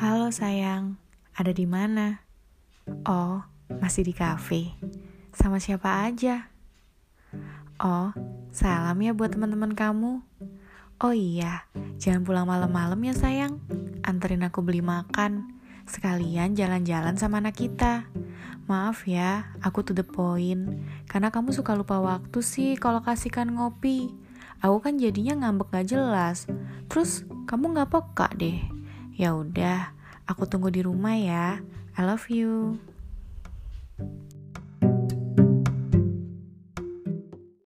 Halo sayang, ada di mana? Oh, masih di kafe. Sama siapa aja? Oh, salam ya buat teman-teman kamu. Oh iya, jangan pulang malam-malam ya sayang. Anterin aku beli makan. Sekalian jalan-jalan sama anak kita. Maaf ya, aku to the point. Karena kamu suka lupa waktu sih kalau kasihkan ngopi. Aku kan jadinya ngambek gak jelas. Terus kamu gak peka deh. Ya udah, aku tunggu di rumah ya. I love you.